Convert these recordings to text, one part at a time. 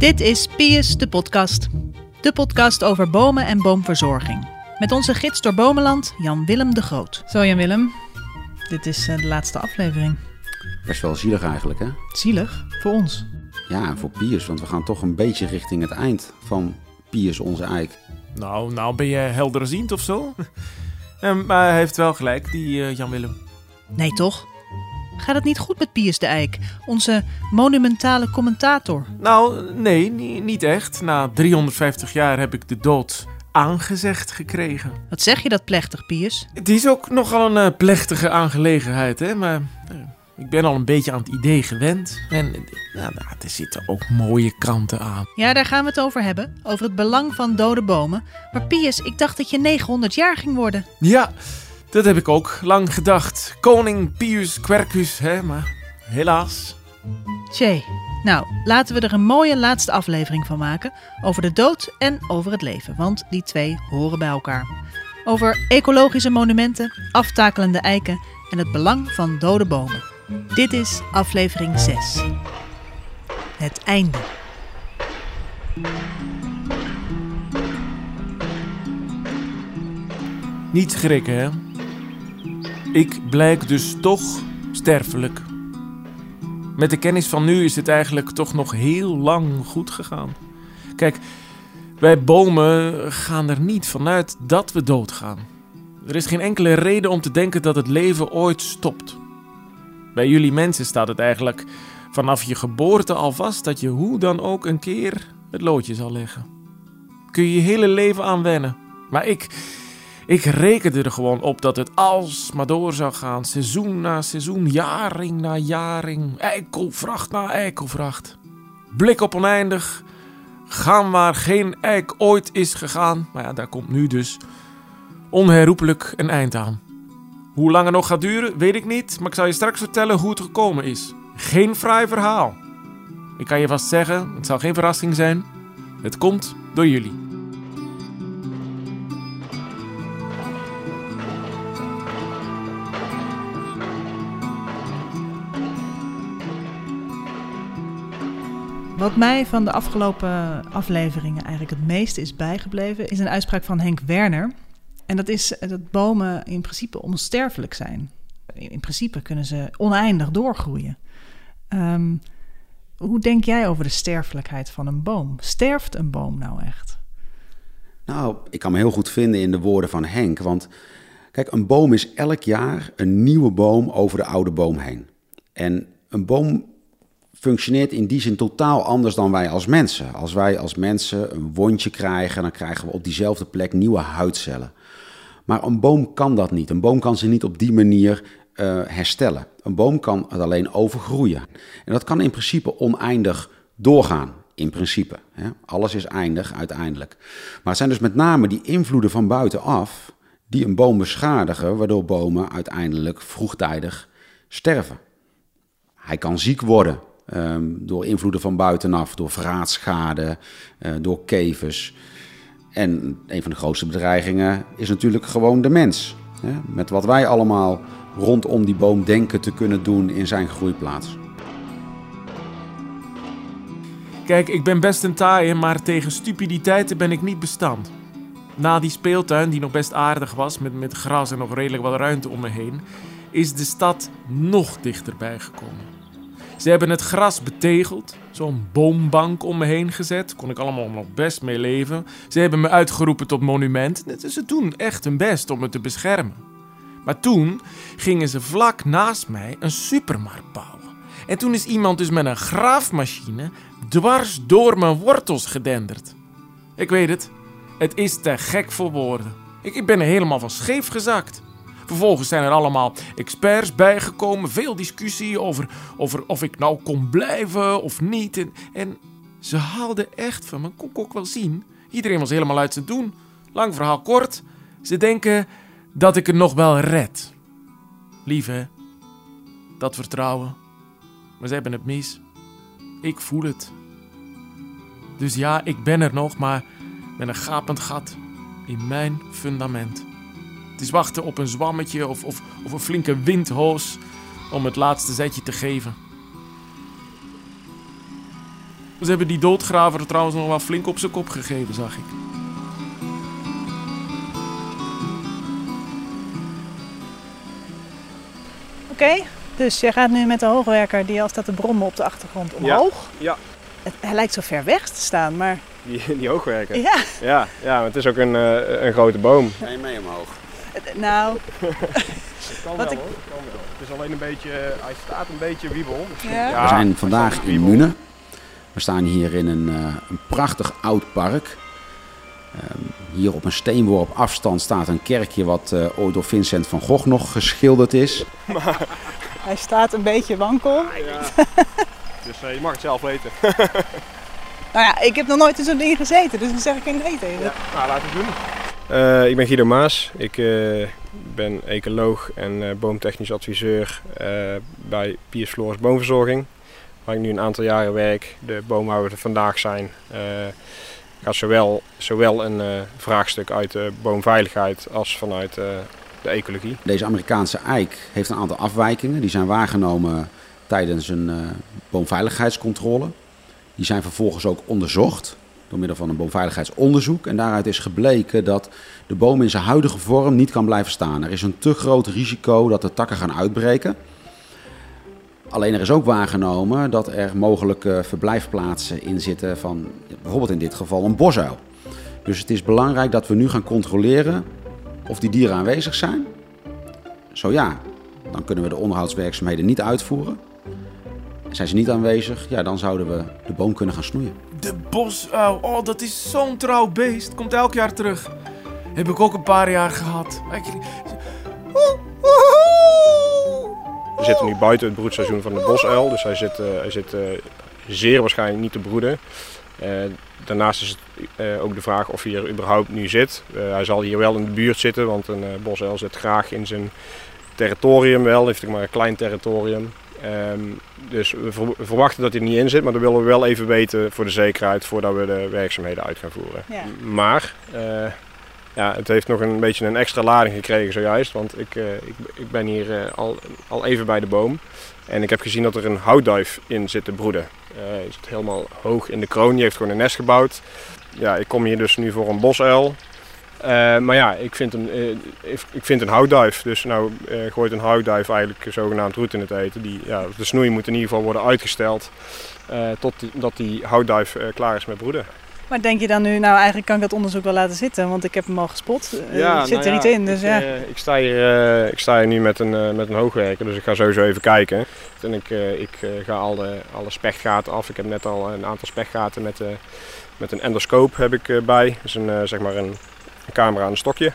Dit is Pius de podcast. De podcast over bomen en boomverzorging. Met onze gids door Bomenland, Jan-Willem de Groot. Zo Jan-Willem, dit is eh, de laatste aflevering. Best wel zielig eigenlijk, hè? Zielig, voor ons. Ja, en voor Piers, want we gaan toch een beetje richting het eind van Piers, onze eik. Nou, nou ben je helderziend of zo? Ehm, maar hij heeft wel gelijk, die eh, Jan-Willem. Nee toch? Gaat het niet goed met Pius de Eik, onze monumentale commentator? Nou, nee, ni- niet echt. Na 350 jaar heb ik de dood aangezegd gekregen. Wat zeg je dat plechtig, Pius? Het is ook nogal een eh, plechtige aangelegenheid, hè? Maar eh, ik ben al een beetje aan het idee gewend. En nou, er zitten ook mooie kanten aan. Ja, daar gaan we het over hebben. Over het belang van dode bomen. Maar Pius, ik dacht dat je 900 jaar ging worden. Ja, dat heb ik ook lang gedacht. Koning Pius Quercus, hè? Maar helaas. Tjee. Nou, laten we er een mooie laatste aflevering van maken. Over de dood en over het leven. Want die twee horen bij elkaar. Over ecologische monumenten, aftakelende eiken en het belang van dode bomen. Dit is aflevering 6. Het einde. Niet schrikken, hè? Ik blijk dus toch sterfelijk. Met de kennis van nu is het eigenlijk toch nog heel lang goed gegaan. Kijk, wij bomen gaan er niet vanuit dat we doodgaan. Er is geen enkele reden om te denken dat het leven ooit stopt. Bij jullie mensen staat het eigenlijk vanaf je geboorte al vast dat je hoe dan ook een keer het loodje zal leggen. Kun je je hele leven aan wennen. Maar ik, ik rekende er gewoon op dat het alsmaar door zou gaan. Seizoen na seizoen, jaring na jaring, eikelvracht na eikelvracht. Blik op oneindig, gaan waar geen eik ooit is gegaan. Maar ja, daar komt nu dus onherroepelijk een eind aan. Hoe lang het nog gaat duren, weet ik niet, maar ik zal je straks vertellen hoe het gekomen is. Geen fraai verhaal. Ik kan je vast zeggen, het zal geen verrassing zijn. Het komt door jullie. Wat mij van de afgelopen afleveringen eigenlijk het meeste is bijgebleven, is een uitspraak van Henk Werner. En dat is dat bomen in principe onsterfelijk zijn. In in principe kunnen ze oneindig doorgroeien. Ehm, hoe denk jij over de sterfelijkheid van een boom? Sterft een boom nou echt? Nou, ik kan me heel goed vinden in de woorden van Henk, want kijk, een boom is elk jaar een nieuwe boom over de oude boom heen. En een boom functioneert in die zin totaal anders dan wij als mensen. Als wij als mensen een wondje krijgen, dan krijgen we op diezelfde plek nieuwe huidcellen. Maar een boom kan dat niet. Een boom kan ze niet op die manier eh, herstellen. Een boom kan het alleen overgroeien. En dat kan in principe oneindig doorgaan. In principe. Hè. Alles is eindig uiteindelijk. Maar het zijn dus met name die invloeden van buitenaf die een boom beschadigen, waardoor bomen uiteindelijk vroegtijdig sterven. Hij kan ziek worden ehm, door invloeden van buitenaf, door vraatschade, eh, door kevers. En een van de grootste bedreigingen is natuurlijk gewoon de mens. Hè? Met wat wij allemaal rondom die boom denken te kunnen doen in zijn groeiplaats. Kijk, ik ben best een taaie, maar tegen stupiditeiten ben ik niet bestand. Na die speeltuin, die nog best aardig was, met, met gras en nog redelijk wat ruimte om me heen, is de stad nog dichterbij gekomen. Ze hebben het gras betegeld, zo'n boombank om me heen gezet, kon ik allemaal nog best mee leven. Ze hebben me uitgeroepen tot monument. Ze doen echt hun best om me te beschermen. Maar toen gingen ze vlak naast mij een supermarkt bouwen. En toen is iemand dus met een graafmachine dwars door mijn wortels gedenderd. Ik weet het, het is te gek voor woorden. Ik, ik ben er helemaal van scheef gezakt. Vervolgens zijn er allemaal experts bijgekomen, veel discussie over, of ik nou kon blijven of niet. En, ze haalden echt van me, kon ik ook wel zien. Iedereen was helemaal uit zijn doen. Lang verhaal kort, ze denken dat ik het nog wel red. Lief hè, dat vertrouwen. Maar ze hebben het mis. Ik voel het. Dus ja, ik ben er nog, maar met een gapend gat in mijn fundament. Het is wachten op een zwammetje of, of, of een flinke windhoos om het laatste zetje te geven. Ze hebben die doodgraver trouwens nog wel flink op zijn kop gegeven, zag ik. Oké, dus jij gaat nu met de hoogwerker die al staat te brommen op de achtergrond omhoog. ja. Het, hij lijkt zo ver weg te staan, maar Die, die hoogwerker. ja, Ja, ja, het is ook een, eh, een grote boom. Ga je mee omhoog? Het- nou, Kan Wat ik- hoor, kan wel. Het is alleen een beetje, eh, hij staat een beetje wiebel. Ja. Ja, We zijn vandaag in wiebel. Mune. We staan hier in een, eh, een prachtig oud park. Ehm, hier op een steenworp afstand staat een kerkje wat eh, ooit door Vincent van Gogh nog geschilderd is. hij staat een beetje wankel. Ja. Dus eh, je mag het zelf weten. Nou ja, ik heb nog nooit in zo'n ding gezeten, dus dan zeg ik geen nee tegen. Ja, nou, laten we het doen. Eh, ik ben Guido Maas. Ik eh, ben ecoloog en eh, boomtechnisch adviseur bij Piers Floris Boomverzorging. Waar ik nu een aantal jaren werk. De bomen waar we er vandaag zijn gaat zowel, zowel een vraagstuk uit de boomveiligheid als vanuit de ecologie. Deze Amerikaanse eik heeft een aantal afwijkingen. Die zijn waargenomen tijdens een boomveiligheidscontrole. Die zijn vervolgens ook onderzocht door middel van een boomveiligheidsonderzoek. En daaruit is gebleken dat de boom in zijn huidige vorm niet kan blijven staan. Er is een te groot risico dat de takken gaan uitbreken. Alleen er is ook waargenomen dat er mogelijke verblijfplaatsen in zitten van bijvoorbeeld in dit geval een bosuil. Dus het is belangrijk dat we nu gaan controleren of die dieren aanwezig zijn. Zo ja, dan kunnen we de onderhoudswerkzaamheden niet uitvoeren. Zijn ze niet aanwezig, ja, dan zouden we de boom kunnen gaan snoeien. De bosuil, oh, dat is zo'n trouw beest. Komt elk jaar terug. Heb ik ook een paar jaar gehad. We zitten nu buiten het broedseizoen van de bosuil. Dus hij zit, eh, hij zit eh, zeer waarschijnlijk niet te broeden. Eh, daarnaast is het eh, ook de vraag of hij er überhaupt nu zit. Hij zal hier wel in de buurt zitten, want een eh, bosuil zit graag in zijn territorium wel. Heeft maar een klein territorium. Ehm, dus we ver- we verwachten dat hij er niet in zit, maar dat willen we wel even weten voor de zekerheid voordat we de werkzaamheden uit gaan voeren. Ja. Maar eh, ja, het heeft nog een beetje een extra lading gekregen zojuist, want ik, eh, ik, ik ben hier eh, al, al even bij de boom. En ik heb gezien dat er een houtduif in zit te broeden. Hij zit helemaal hoog in de kroon, die heeft gewoon een nest gebouwd. Ja, ik kom hier dus nu voor een bosuil. Eh, maar ja, ik vind, een, eh, ik- vind een houtduif. Dus nou eh, gooit een houtduif eigenlijk zogenaamd roet in het eten. Die, ja, de snoei moet in ieder geval worden uitgesteld eh, tot die, dat die houtduif klaar is met broeden. Maar denk je dan nu, nou eigenlijk kan ik dat onderzoek wel laten zitten, want ik heb hem al gespot. Het zit nou er niet in, dus ik, ja. ik, sta hier, ik sta hier nu met een, met een hoogwerker, dus ik ga sowieso even kijken. En ik, ik ga alle, alle spechtgaten af. Ik heb net al een aantal spechtgaten met, met een endoscoop heb ik, bij. Is een, zeg maar een, een camera aan een stokje.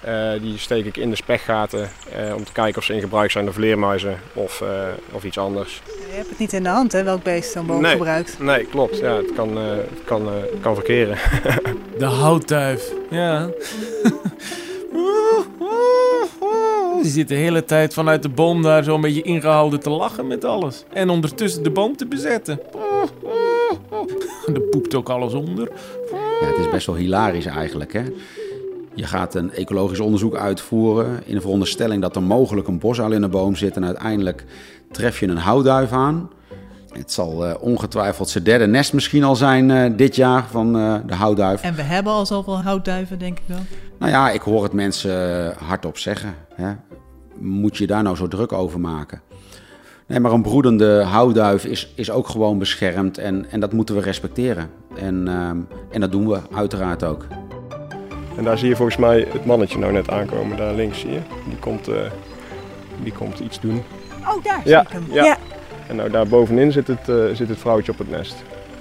Eh, die steek ik in de spechtgaten eh, om te kijken of ze in gebruik zijn door vleermuizen of, eh, of iets anders. Je hebt het niet in de hand, hè, welk beest zo'n boom Nee. gebruikt. Nee, klopt. Ja, het kan, eh, het kan, eh, het kan verkeren. de houtduif. Ja. Die zit de hele tijd vanuit de boom daar zo een beetje ingehouden te lachen met alles. En ondertussen de boom te bezetten. Er poept ook alles onder. Ja, het is best wel hilarisch eigenlijk. Hè? Je gaat een ecologisch onderzoek uitvoeren in de veronderstelling dat er mogelijk een bosuil in de boom zit. En uiteindelijk tref je een houtduif aan. Het zal eh, ongetwijfeld zijn derde nest misschien al zijn eh, dit jaar van eh, de houtduif. En we hebben al zoveel houtduiven, denk ik wel. Nou ja, ik hoor het mensen hardop zeggen. Hè? Moet je daar nou zo druk over maken? Nee, maar een broedende houtduif is, is ook gewoon beschermd en, en dat moeten we respecteren. En, ehm, en dat doen we uiteraard ook. En daar zie je volgens mij het mannetje nou net aankomen, daar links zie je. Die komt, eh, die komt iets doen. Oh, daar Ja, zie ik hem. ja. Ja. En nou daar bovenin zit het, eh, zit het vrouwtje op het nest.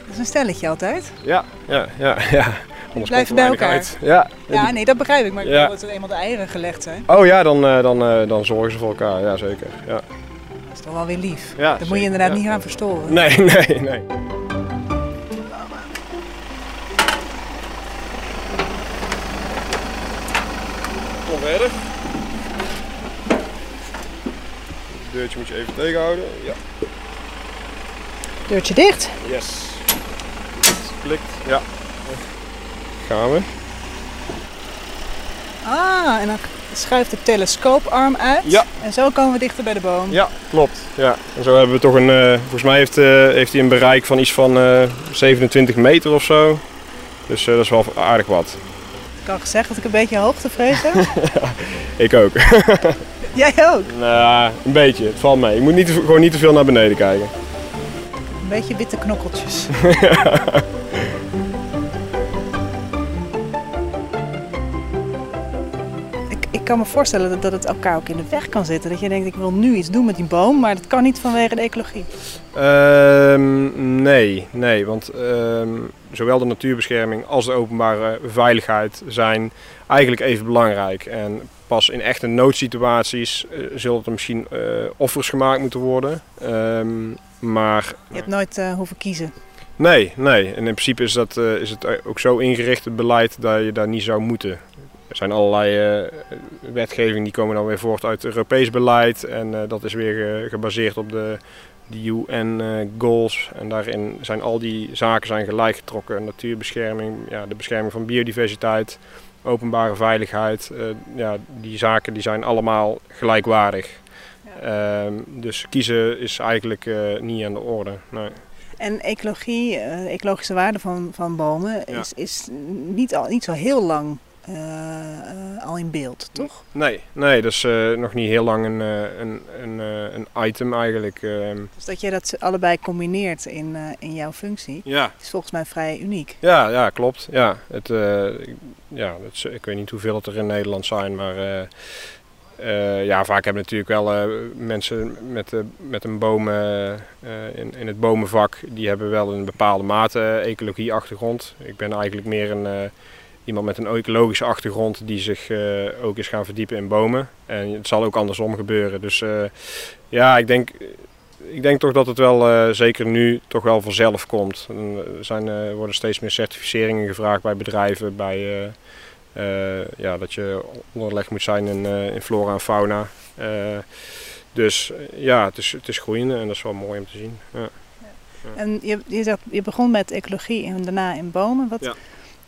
dat is een stelletje altijd. Ja, ja, ja, ja. Anders blijven bij elkaar. Uit. Ja. Ja, nee, dat begrijp ik. Maar ik Ja. als er eenmaal de eieren gelegd zijn, Oh ja, dan, eh, dan, dan zorgen ze voor elkaar. Ja, zeker. Ja. dat is toch wel weer lief. Ja, dat moet je inderdaad ja. niet gaan verstoren. Nee, nee, nee. Het deurtje moet je even tegenhouden. Ja. Deurtje dicht. Yes. Het klikt. Ja. Gaan we. Ah, en dan schuift de telescooparm uit. Ja. En zo komen we dichter bij de boom. Ja, klopt. Ja. En zo hebben we toch een, eh, volgens mij heeft, eh, heeft hij een bereik van iets van eh, 27 meter of zo. Dus eh, dat is wel aardig wat. Ik had gezegd dat ik een beetje hoogtevrees heb. Ik ook. Jij ook. nou, een beetje. Het valt mee. Je moet niet, gewoon niet te veel naar beneden kijken. Een beetje witte knokkeltjes. ik, kan me voorstellen dat, dat het elkaar ook in de weg kan zitten. Dat je denkt, ik wil nu iets doen met die boom, maar dat kan niet vanwege de ecologie. Ehm, nee, nee, want ehm, zowel de natuurbescherming als de openbare veiligheid zijn eigenlijk even belangrijk. En pas in echte noodsituaties eh, zullen er misschien eh, offers gemaakt moeten worden. Ehm, maar Je hebt nooit eh, hoeven kiezen. nee, nee. En in principe is, dat, is het ook zo ingericht, het beleid, dat je daar niet zou moeten. Er zijn allerlei eh, wetgevingen die komen dan weer voort uit Europees beleid. En eh, dat is weer ge- gebaseerd op de, de UN-goals. en daarin zijn al die zaken zijn gelijk getrokken. Natuurbescherming, ja, de bescherming van biodiversiteit, openbare veiligheid. eh, ja, die zaken die zijn allemaal gelijkwaardig. Ehm, dus kiezen is eigenlijk eh, niet aan de orde. Nee. En ecologie, eh, de ecologische waarde van, van bomen Ja. is, is niet, al, niet zo heel lang eh, eh, al in beeld, toch? Nee, nee, dat is eh, nog niet heel lang een, eh, een, een, eh, een item eigenlijk. ehm. Dus dat je dat allebei combineert in, eh, in jouw functie, ja. is volgens mij vrij uniek. Ja, ja, klopt. Ja, het, eh, ik- ja ik weet niet hoeveel het er in Nederland zijn, maar eh, eh, ja, vaak hebben natuurlijk wel eh, mensen met, eh, met een boom eh, eh, in, in het bomenvak, die hebben wel een bepaalde mate eh, ecologie-achtergrond. Ik ben eigenlijk meer een, eh, iemand met een ecologische achtergrond die zich eh, ook is gaan verdiepen in bomen. En het zal ook andersom gebeuren. Dus eh, ja, ik denk, ik denk toch dat het wel, eh, zeker nu, toch wel vanzelf komt. Er zijn, worden steeds meer certificeringen gevraagd bij bedrijven, bij, ja, dat je onderlegd moet zijn in, in flora en fauna. Dus ja, het is, het is groeiende en dat is wel mooi om te zien. Ja. En je, je, zegt, je begon met ecologie en daarna in bomen. Wat, Ja.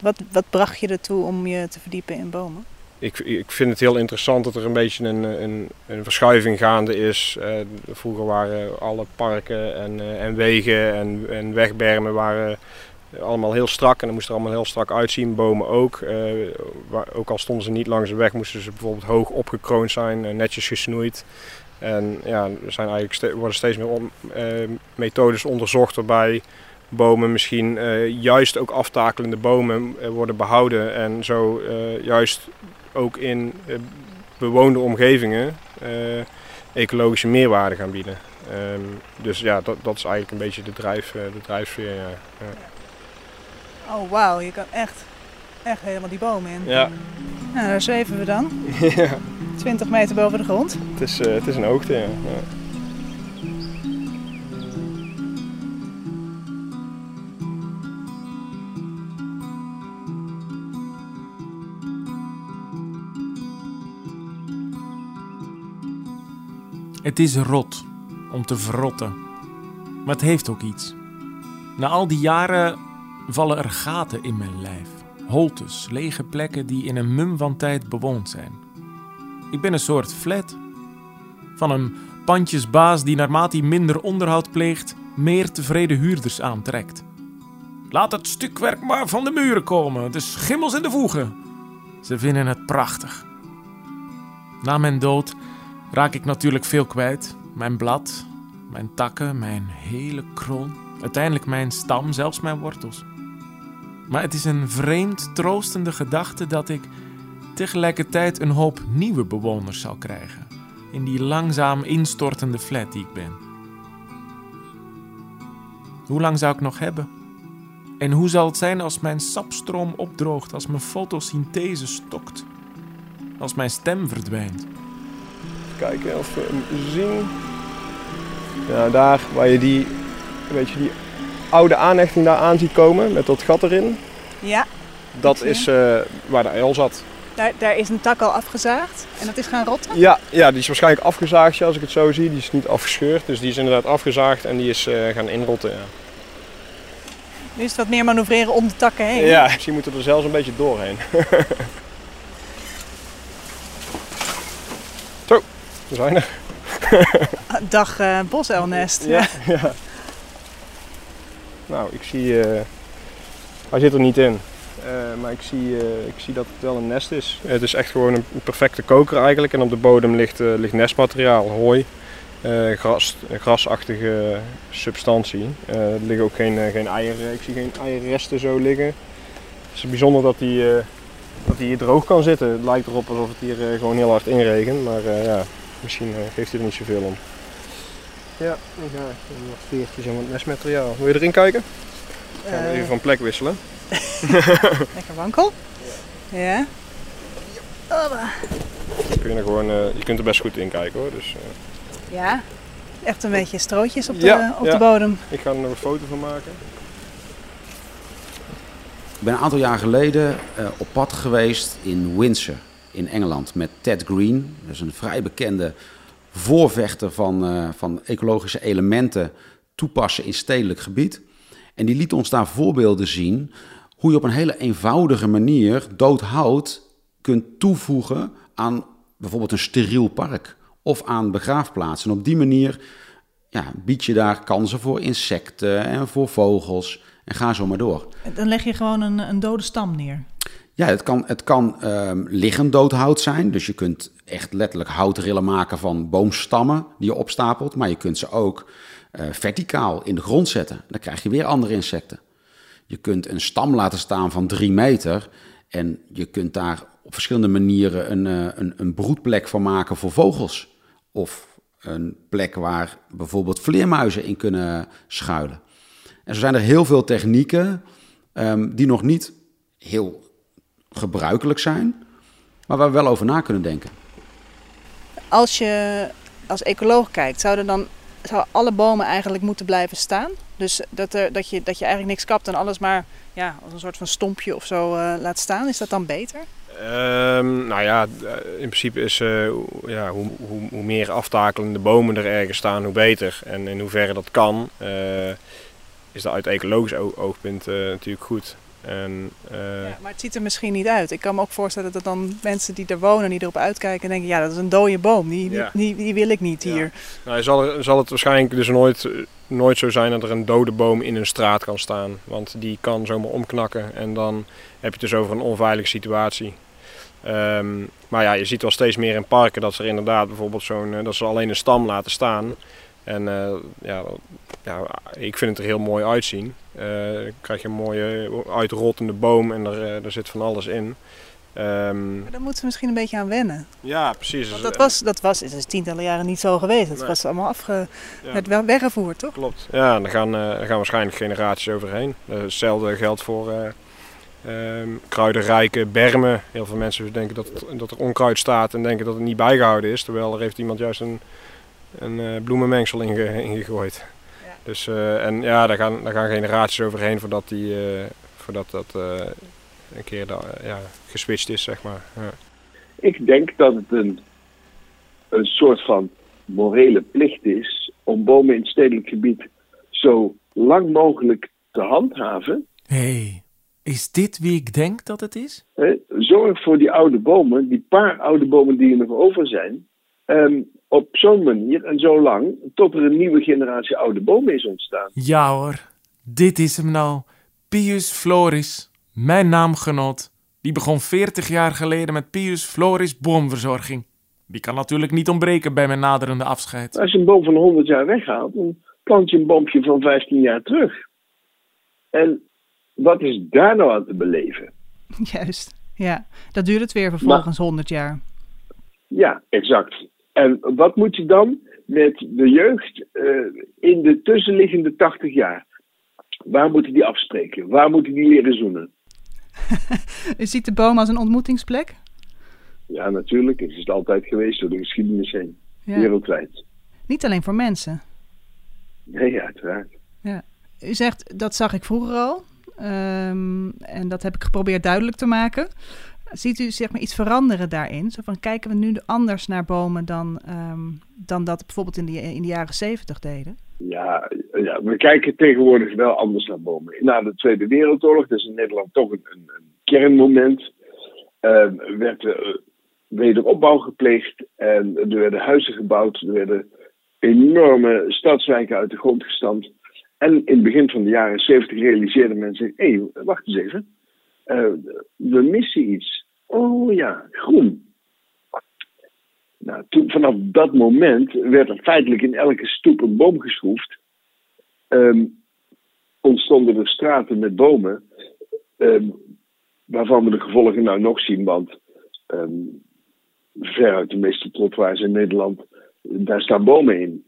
Wat, wat bracht je ertoe om je te verdiepen in bomen? Ik, ik vind het heel interessant dat er een beetje een, een, een verschuiving gaande is. Eh, vroeger waren alle parken en, eh, en wegen en, en wegbermen waren allemaal heel strak en dat moest er allemaal heel strak uitzien. Bomen ook. Eh, ook al stonden ze niet langs de weg, moesten ze bijvoorbeeld hoog opgekroond zijn, netjes gesnoeid. En ja, er zijn eigenlijk worden steeds meer on- methodes onderzocht waarbij bomen misschien eh, juist ook aftakelende bomen eh, worden behouden en zo eh, juist ook in bewoonde omgevingen ecologische meerwaarde gaan bieden. Ehm, dus ja, dat, dat is eigenlijk een beetje de, drijf, de drijfveer. Ja. Ja. Oh wauw, je kan echt, echt helemaal die bomen in. Ja. Nou, daar zweven we dan. ja, 20 meter boven de grond. het is, het is een hoogte. Ja. Het is rot om te verrotten. Maar het heeft ook iets. Na al die jaren vallen er gaten in mijn lijf. Holtes, lege plekken die in een mum van tijd bewoond zijn. Ik ben een soort flat. Van een pandjesbaas die naarmate hij minder onderhoud pleegt, meer tevreden huurders aantrekt. Laat het stukwerk maar van de muren komen, de schimmels in de voegen. Ze vinden het prachtig. Na mijn dood raak ik natuurlijk veel kwijt. Mijn blad, mijn takken, mijn hele kroon. Uiteindelijk mijn stam, zelfs mijn wortels. Maar het is een vreemd troostende gedachte dat ik tegelijkertijd een hoop nieuwe bewoners zal krijgen. In die langzaam instortende flat die ik ben. Hoe lang zou ik nog hebben? En hoe zal het zijn als mijn sapstroom opdroogt, als mijn fotosynthese stokt? Als mijn stem verdwijnt? Kijken of we hem zien. Ja, daar waar je die, weet je, die oude aanhechting daar aan ziet komen met dat gat erin. Ja, Dat is eh, waar de uil zat. daar, daar is een tak al afgezaagd en dat is gaan rotten. Ja, ja, die is waarschijnlijk afgezaagd als ik het zo zie. Die is niet afgescheurd, dus die is inderdaad afgezaagd en die is eh, gaan inrotten. Ja. Nu is het wat meer manoeuvreren om de takken heen. ja, misschien moeten we er zelfs een beetje doorheen. we zijn er. Dag uh, boselnest. Ja, ja. Nou, ik zie... Uh, hij zit er niet in. Uh, maar ik zie, ik zie dat het wel een nest is. Het is echt gewoon een perfecte koker eigenlijk. En op de bodem ligt, nestmateriaal, hooi. gras, grasachtige substantie. er liggen ook geen, geen eieren. Ik zie geen eierresten zo liggen. Het is bijzonder dat die, dat die hier droog kan zitten. Het lijkt erop alsof het hier gewoon heel hard inregent. Maar ja, Misschien uh, geeft hij er niet zoveel om. Ja, ik ga nog veertjes en wat nestmateriaal. Wil je erin kijken? Gaan we uh, even van plek wisselen. Lekker wankel. Ja. ja. Kun je, er gewoon, uh, je kunt er best goed in kijken hoor. Dus, ja, echt een beetje strootjes op, de, ja, op ja. de bodem. Ik ga er nog een foto van maken. Ik ben een aantal jaar geleden op pad geweest in Windsor in Engeland met Ted Green. Is een vrij bekende voorvechter van, uh, van ecologische elementen toepassen in stedelijk gebied. En die liet ons daar voorbeelden zien hoe je op een hele eenvoudige manier dood hout kunt toevoegen aan bijvoorbeeld een steriel park of aan begraafplaatsen. En op die manier ja, bied je daar kansen voor insecten en voor vogels en ga zo maar door. Dan leg je gewoon een, een dode stam neer. Ja, het kan, het kan um, liggend doodhout zijn. Dus je kunt echt letterlijk houtrillen maken van boomstammen die je opstapelt. Maar je kunt ze ook uh, verticaal in de grond zetten. Dan krijg je weer andere insecten. Je kunt een stam laten staan van drie meter. En je kunt daar op verschillende manieren een, uh, een, een broedplek van maken voor vogels. Of een plek waar bijvoorbeeld vleermuizen in kunnen schuilen. En zo zijn er heel veel technieken um, die nog niet heel gebruikelijk zijn, maar waar we wel over na kunnen denken. Als je als ecoloog kijkt, zouden dan zou alle bomen eigenlijk moeten blijven staan? Dus dat, er, dat, je, dat je eigenlijk niks kapt en alles maar ja, als een soort van stompje of zo uh, laat staan. Is dat dan beter? Um, nou ja, eh, in principe is uh, ja, hoe, hoe, hoe, meer aftakelende bomen er ergens staan, hoe beter. En in hoeverre dat kan, uh, is dat uit ecologisch oogpunt natuurlijk goed. En, uh... ja, maar het ziet er misschien niet uit. Ik kan me ook voorstellen dat dan mensen die er wonen, die erop uitkijken, denken: ja, dat is een dode boom. Die, ja. die, die, wil ik niet hier. Nou, zal, zal het waarschijnlijk dus nooit, nooit zo zijn dat er een dode boom in een straat kan staan. Want die kan zomaar omknakken en dan heb je het dus over een onveilige situatie. Um, maar ja, je ziet wel steeds meer in parken dat ze inderdaad bijvoorbeeld zo'n, eh, dat ze alleen een stam laten staan. En uh, ja, ja, ik vind het er heel mooi uitzien. Uh, dan krijg je een mooie uitrottende boom en er, er zit van alles in. Um, maar daar moeten we misschien een beetje aan wennen. Ja, precies. Want dat was, dat was is tientallen jaren niet zo geweest. Het was allemaal afge, ja. weggevoerd, toch? Klopt. Ja, en daar gaan, uh, gaan waarschijnlijk generaties overheen. Hetzelfde geldt voor uh, um, kruidenrijke bermen. Heel veel mensen denken dat, dat er onkruid staat en denken dat het niet bijgehouden is. Terwijl er heeft iemand juist een, een uh, bloemenmengsel ingegooid. Dus, uh, en ja, daar gaan, daar gaan generaties overheen voordat, die, uh, voordat dat uh, een keer ja, geswitcht is, zeg maar. Ja. Ik denk dat het een, een soort van morele plicht is om bomen in het stedelijk gebied zo lang mogelijk te handhaven. Hé, hey, is dit wie ik denk dat het is? Zorg voor die oude bomen, die paar oude bomen die er nog over zijn. Um, op zo'n manier en zo lang tot er een nieuwe generatie oude bomen is ontstaan. Ja hoor, dit is hem nou. Pius Floris, mijn naamgenoot. Die begon 40 jaar geleden met Pius Floris boomverzorging. Die kan natuurlijk niet ontbreken bij mijn naderende afscheid. Als je een boom van 100 jaar weghaalt, dan plant je een boompje van 15 jaar terug. En wat is daar nou aan te beleven? Juist, ja. Dat duurt het weer vervolgens 100 jaar. Ja, exact. En wat moet je dan met de jeugd uh, in de tussenliggende 80 jaar? Waar moeten die afspreken? Waar moeten die leren zoenen? U ziet de boom als een ontmoetingsplek? Ja, natuurlijk. Het is het altijd geweest door de geschiedenis heen. Ja. Wereldwijd. Niet alleen voor mensen? Nee, uiteraard. Ja. U zegt, dat zag ik vroeger al. Um, en dat heb ik geprobeerd duidelijk te maken. Ziet u zeg maar iets veranderen daarin? Zo van kijken we nu anders naar bomen dan, um, dan dat bijvoorbeeld in de, in de jaren zeventig deden? Ja, ja, we kijken tegenwoordig wel anders naar bomen. Na de Tweede Wereldoorlog, is in Nederland toch een, een, een kernmoment, uh, werd uh, wederopbouw gepleegd en er werden huizen gebouwd, er werden enorme stadswijken uit de grond gestampt. En in het begin van de jaren 70 realiseerden mensen: hé, hey, wacht eens even, uh, we missen iets. Oh ja, groen. Nou, vanaf dat moment werd er feitelijk in elke stoep een boom geschroefd. Um, ontstonden er straten met bomen, um, waarvan we de gevolgen nou nog zien, want um, veruit de meeste trottoirs in Nederland, daar staan bomen in.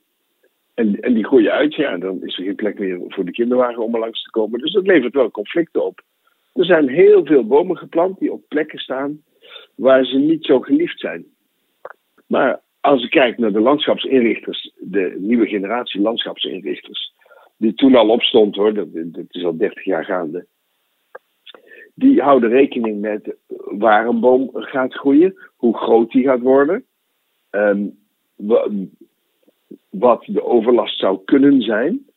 En, en die groeien uit, ja, dan is er geen plek meer voor de kinderwagen om er langs te komen. Dus dat levert wel conflicten op. Er zijn heel veel bomen geplant die op plekken staan waar ze niet zo geliefd zijn. Maar als ik kijk naar de landschapsinrichters, de nieuwe generatie landschapsinrichters, die toen al opstond hoor, dat, is al 30 jaar gaande, die houden rekening met waar een boom gaat groeien, hoe groot die gaat worden, um, wat de overlast zou kunnen zijn.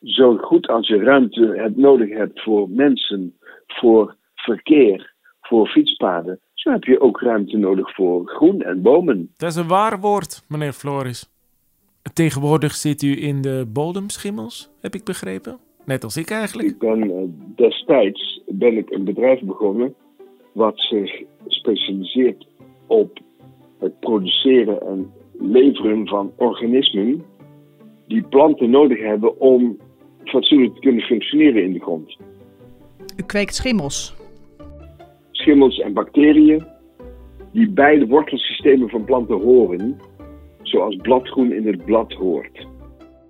Zo goed als je ruimte hebt nodig hebt voor mensen, voor verkeer, voor fietspaden, zo heb je ook ruimte nodig voor groen en bomen. Dat is een waar woord, meneer Floris. Tegenwoordig zit u in de bodemschimmels, heb ik begrepen. Net als ik eigenlijk. Ik ben, uh, destijds ben ik een bedrijf begonnen wat zich specialiseert op het produceren en leveren van organismen die planten nodig hebben om fatsoenlijk te kunnen functioneren in de grond. U kweekt schimmels? Schimmels en bacteriën die bij de wortelsystemen van planten horen, zoals bladgroen in het blad hoort.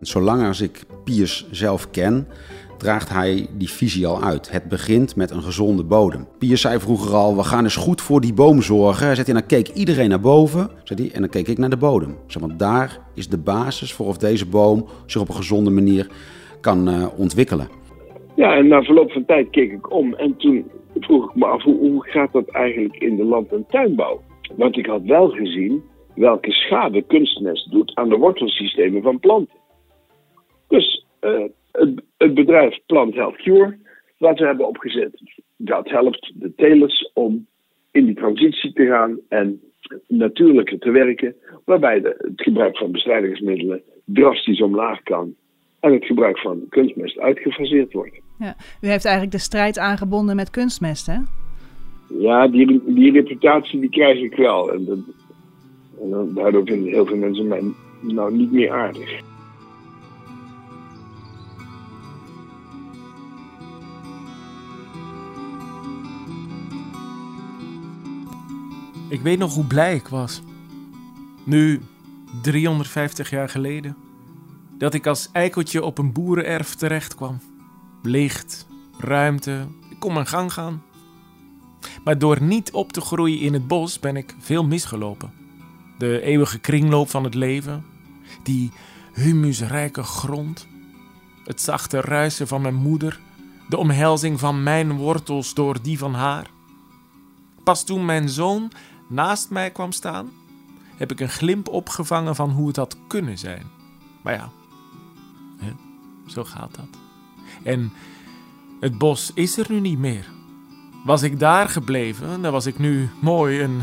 Zolang als ik Piers zelf ken, draagt hij die visie al uit. Het begint met een gezonde bodem. Piers zei vroeger al, we gaan eens goed voor die boom zorgen. Hij zei, en dan keek iedereen naar boven zei hij, en dan keek ik naar de bodem. Zei, want daar is de basis voor of deze boom zich op een gezonde manier kan uh, ontwikkelen. Ja, en na verloop van tijd keek ik om en toen vroeg ik me af, hoe, hoe gaat dat eigenlijk in de land- en tuinbouw? Want ik had wel gezien welke schade kunstmest doet aan de wortelsystemen van planten. Dus het, het, bedrijf Plant Health Cure, wat we hebben opgezet, dat helpt de telers om in die transitie te gaan en natuurlijker te werken, waarbij de, het gebruik van bestrijdingsmiddelen drastisch omlaag kan en het gebruik van kunstmest uitgefaseerd wordt. Ja. U heeft eigenlijk de strijd aangebonden met kunstmest, hè? Ja, die, die reputatie die krijg ik wel. En, dat, en daardoor vinden heel veel mensen mij nou niet meer aardig. Ik weet nog hoe blij ik was. Nu, 350 jaar geleden. Dat ik als eikeltje op een boerenerf terecht kwam. Licht, ruimte, ik kon mijn gang gaan. Maar door niet op te groeien in het bos ben ik veel misgelopen. De eeuwige kringloop van het leven, die humusrijke grond, het zachte ruisen van mijn moeder, de omhelzing van mijn wortels door die van haar. Pas toen mijn zoon naast mij kwam staan, heb ik een glimp opgevangen van hoe het had kunnen zijn. Maar ja, zo gaat dat. En het bos is er nu niet meer. Was ik daar gebleven, dan was ik nu mooi een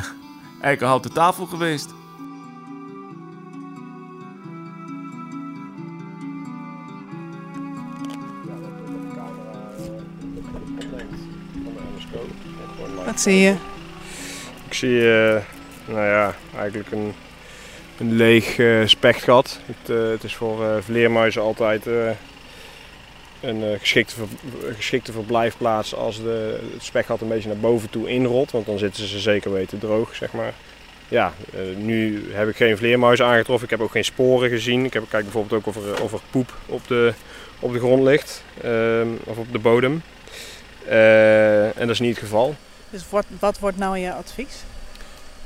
eikenhouten tafel geweest. Wat zie je? Ik zie, uh, nou ja, eigenlijk een, een leeg uh, spechtgat. Het, uh, het, is voor vleermuizen altijd een geschikte, ver, geschikte verblijfplaats als de, het spechtgat een beetje naar boven toe inrolt. Want dan zitten ze zeker weten droog, zeg maar. Ja, nu heb ik geen vleermuizen aangetroffen. Ik heb ook geen sporen gezien. Ik heb, kijk bijvoorbeeld ook of er, of er poep op de, op de grond ligt. Ehm, of op de bodem. en dat is niet het geval. Dus wat, wat wordt nou je advies?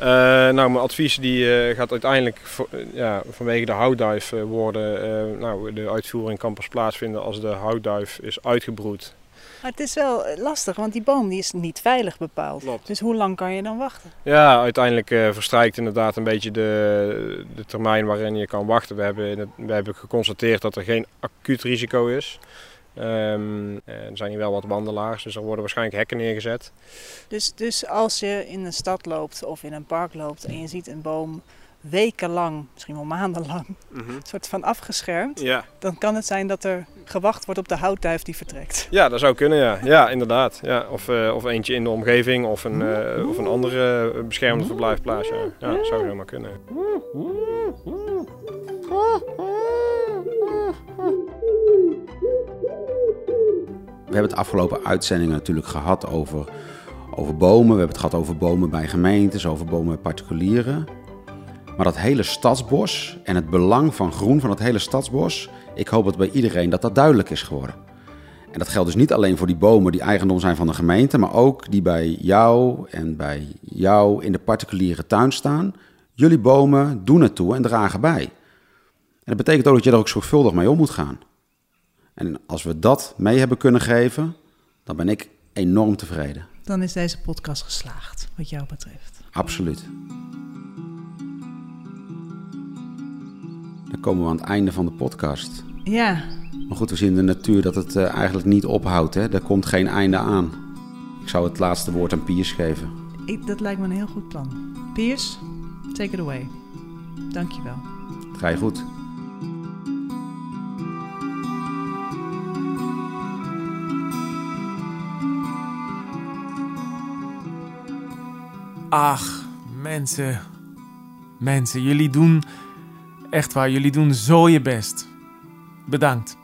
Uh, nou, mijn advies die, uh, gaat uiteindelijk voor, uh, ja, vanwege de houtduif worden. nou, de uitvoering kan pas plaatsvinden als de houtduif is uitgebroed. Maar het is wel lastig, want die boom die is niet veilig bepaald. Klopt. Dus hoe lang kan je dan wachten? Ja, uiteindelijk verstrijkt inderdaad een beetje de, de termijn waarin je kan wachten. We hebben, we hebben geconstateerd dat er geen acuut risico is. Ehm, er zijn hier wel wat wandelaars, dus er worden waarschijnlijk hekken neergezet. Dus, dus als je in een stad loopt of in een park loopt en je ziet een boom wekenlang, misschien wel maandenlang, een soort van afgeschermd, Ja. dan kan het zijn dat er gewacht wordt op de houtduif die vertrekt. ja, dat zou kunnen, ja. Ja, inderdaad. Ja. Of, eh, of eentje in de omgeving of een, eh, of een andere eh, beschermde verblijfplaats. Ja, ja dat zou zomaar kunnen. We hebben het afgelopen uitzendingen natuurlijk gehad over, over bomen. We hebben het gehad over bomen bij gemeentes, over bomen bij particulieren. Maar dat hele stadsbos en het belang van groen van het hele stadsbos, ik hoop dat bij iedereen dat dat duidelijk is geworden. En dat geldt dus niet alleen voor die bomen die eigendom zijn van de gemeente, maar ook die bij jou en bij jou in de particuliere tuin staan. Jullie bomen doen het toe en dragen bij. Dat betekent ook dat je er ook zorgvuldig mee om moet gaan. En als we dat mee hebben kunnen geven, dan ben ik enorm tevreden. Dan is deze podcast geslaagd, wat jou betreft. Absoluut. Dan komen we aan het einde van de podcast. Ja, Maar goed, we zien in de natuur dat het eh, eigenlijk niet ophoudt. Hè? Er komt geen einde aan. Ik zou het laatste woord aan Piers geven. ik, dat lijkt me een heel goed plan. Piers, take it away. Dankjewel. Ga je goed. Ach, mensen. Mensen, jullie doen. Echt waar, jullie doen zo je best. Bedankt.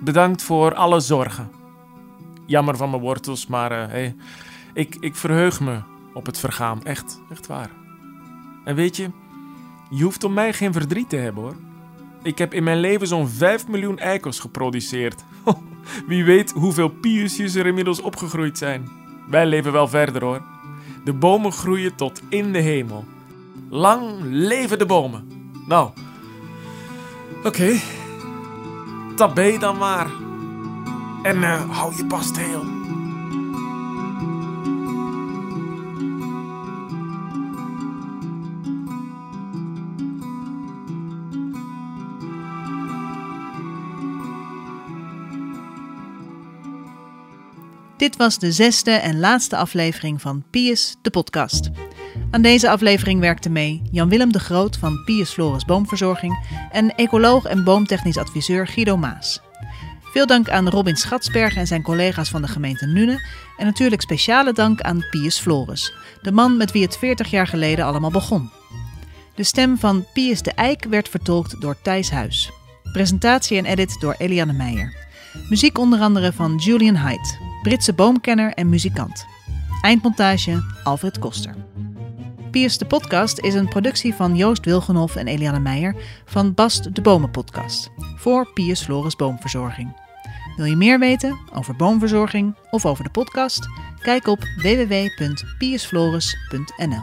Bedankt voor alle zorgen. Jammer van mijn wortels, maar eh, hey, ik, ik verheug me op het vergaan. Echt, echt waar. En weet je, je hoeft om mij geen verdriet te hebben hoor. Ik heb in mijn leven zo'n 5 miljoen eikels geproduceerd. Wie weet hoeveel piusjes er inmiddels opgegroeid zijn. Wij leven wel verder hoor. De bomen groeien tot in de hemel. Lang leven de bomen. Nou, oké. Tabé dan maar. En eh, hou je past heel. Dit was de zesde en laatste aflevering van Pius, de podcast. Aan deze aflevering werkten mee Jan-Willem de Groot van Pius Floris Boomverzorging en ecoloog en boomtechnisch adviseur Guido Maas. Veel dank aan Robin Schatsberg en zijn collega's van de gemeente Nune. En natuurlijk speciale dank aan Pius Floris, de man met wie het 40 jaar geleden allemaal begon. De stem van Pius de Eik werd vertolkt door Thijs Huis. Presentatie en edit door Eliane Meijer. Muziek onder andere van Julian Haidt, Britse boomkenner en muzikant. Eindmontage Alfred Koster. Piers de Podcast is een productie van Joost Wilgenhoff en Eliane Meijer van Bast de Bomen Podcast voor Piers Floris Boomverzorging. Wil je meer weten over boomverzorging of over de podcast? Kijk op www.piersfloris.nl.